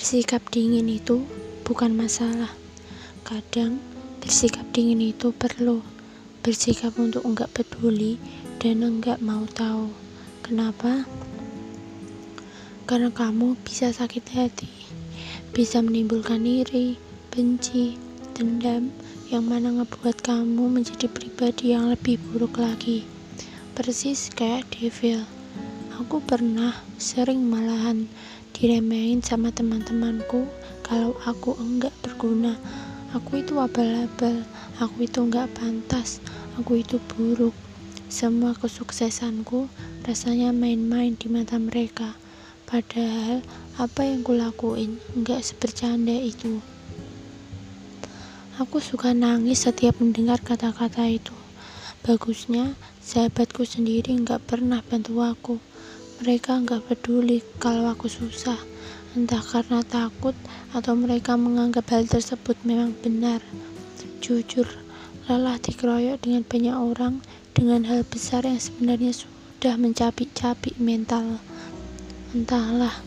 Bersikap dingin itu bukan masalah. Kadang bersikap dingin itu perlu. Bersikap untuk enggak peduli dan enggak mau tahu. Kenapa? Karena kamu bisa sakit hati, bisa menimbulkan iri, benci, dendam, yang mana ngebuat kamu menjadi pribadi yang lebih buruk lagi. Persis kayak devil. Aku pernah sering malahan diremehin sama teman-temanku. Kalau aku enggak berguna aku itu abal-abal aku itu enggak pantas aku itu buruk. Semua kesuksesanku rasanya main-main di mata mereka. Padahal apa yang kulakuin enggak sebercanda itu. Aku suka nangis setiap mendengar kata-kata itu. Bagusnya sahabatku sendiri enggak pernah bantu aku mereka nggak peduli kalau aku susah, entah karena takut atau mereka menganggap hal tersebut memang benar. Jujur, lelah dikeroyok dengan banyak orang dengan hal besar yang sebenarnya sudah mencapik-capik mental. Entahlah,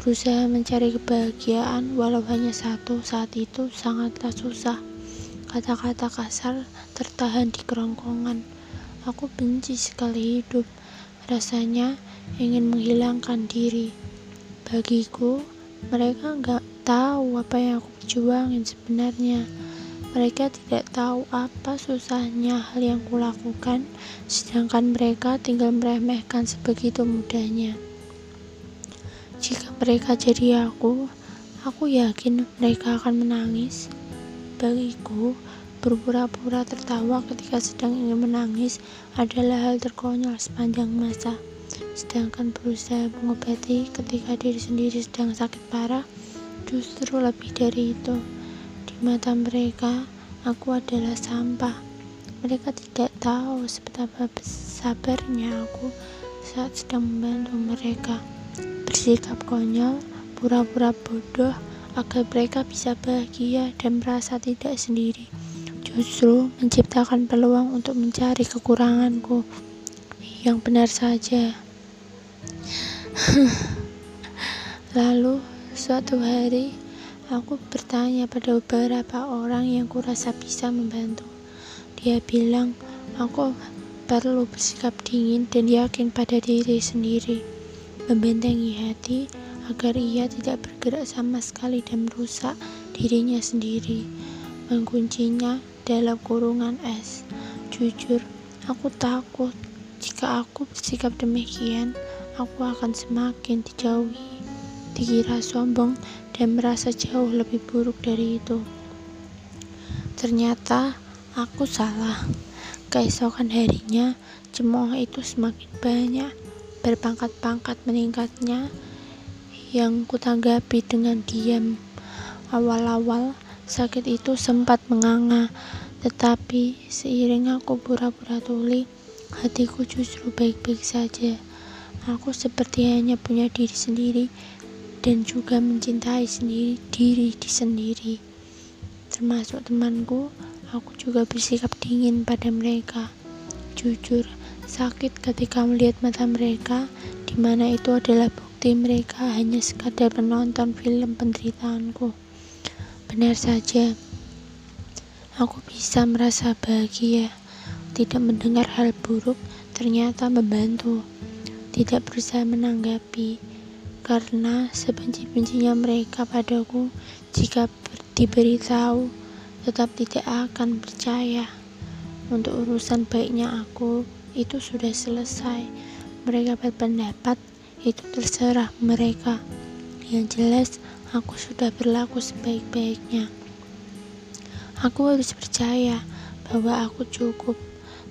berusaha mencari kebahagiaan walau hanya satu saat itu sangatlah susah. Kata-kata kasar tertahan di kerongkongan. Aku benci sekali hidup. Rasanya ingin menghilangkan diri. Bagiku, mereka nggak tahu apa yang aku perjuangin sebenarnya. Mereka tidak tahu apa susahnya hal yang kulakukan, sedangkan mereka tinggal meremehkan sebegitu mudahnya. Jika mereka jadi aku, aku yakin mereka akan menangis. Bagiku, berpura-pura tertawa ketika sedang ingin menangis adalah hal terkonyol sepanjang masa. Sedangkan berusaha mengobati ketika diri sendiri sedang sakit parah justru lebih dari itu. Di mata mereka aku adalah sampah. Mereka tidak tahu seberapa sabarnya aku saat sedang membantu mereka. Bersikap konyol pura-pura bodoh agar mereka bisa bahagia dan merasa tidak sendiri justru menciptakan peluang untuk mencari kekuranganku yang benar saja. Lalu, suatu hari, aku bertanya pada beberapa orang yang kurasa bisa membantu. Dia bilang, aku perlu bersikap dingin dan yakin pada diri sendiri, membentengi hati agar ia tidak bergerak sama sekali dan merusak dirinya sendiri, menguncinya dalam kurungan es. Jujur, aku takut jika aku bersikap demikian, aku akan semakin dijauhi, dikira sombong, dan merasa jauh lebih buruk dari itu. Ternyata aku salah. Keesokan harinya, cemooh itu semakin banyak, berpangkat-pangkat meningkatnya, yang kutanggapi dengan diam. Awal-awal, sakit itu sempat menganga, tetapi seiring aku pura-pura tuli, hatiku justru baik-baik saja. Aku seperti hanya punya diri sendiri dan juga mencintai sendiri diri di sendiri. Termasuk temanku, aku juga bersikap dingin pada mereka. Jujur, sakit ketika melihat mata mereka, di mana itu adalah bukti mereka hanya sekadar menonton film penderitaanku. Benar saja, aku bisa merasa bahagia tidak mendengar hal buruk ternyata membantu, tidak berusaha menanggapi, karena sebenci-bencinya mereka padaku jika diberitahu tetap tidak akan percaya. Untuk urusan baiknya aku, itu sudah selesai. Mereka berpendapat, itu terserah mereka. Yang jelas, aku sudah berlaku sebaik-baiknya. Aku harus percaya bahwa aku cukup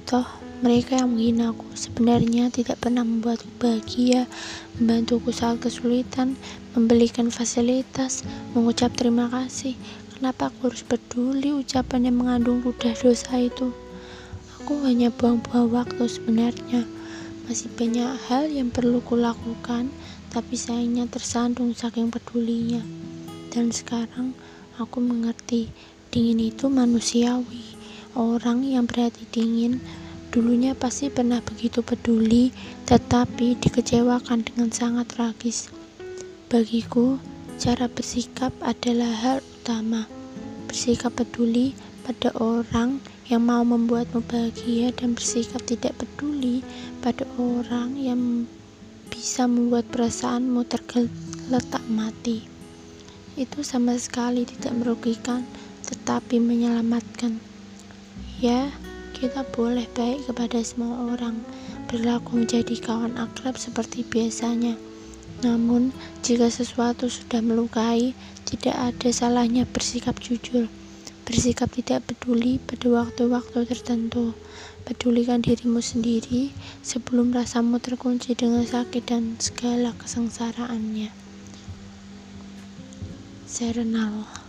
Toh, mereka yang menghinaku sebenarnya tidak pernah membuatku bahagia, membantuku saat kesulitan, membelikan fasilitas, mengucap terima kasih. Kenapa aku harus peduli ucapan yang mengandung ludah dosa itu? Aku hanya buang-buang waktu sebenarnya. Masih banyak hal yang perlu kulakukan, tapi sayangnya tersandung saking pedulinya. Dan sekarang aku mengerti, dingin itu manusiawi. Orang yang berhati dingin dulunya pasti pernah begitu peduli, tetapi dikecewakan dengan sangat tragis. Bagiku, cara bersikap adalah hal utama. Bersikap peduli pada orang yang mau membuatmu bahagia dan bersikap tidak peduli pada orang yang bisa membuat perasaanmu tergeletak mati. Itu sama sekali tidak merugikan, tetapi menyelamatkan. Ya, kita boleh baik kepada semua orang, berlaku menjadi kawan akrab seperti biasanya. Namun, jika sesuatu sudah melukai, tidak ada salahnya bersikap jujur. Bersikap tidak peduli pada waktu-waktu tertentu. Pedulikan dirimu sendiri sebelum rasamu terkunci dengan sakit dan segala kesengsaraannya. Serenal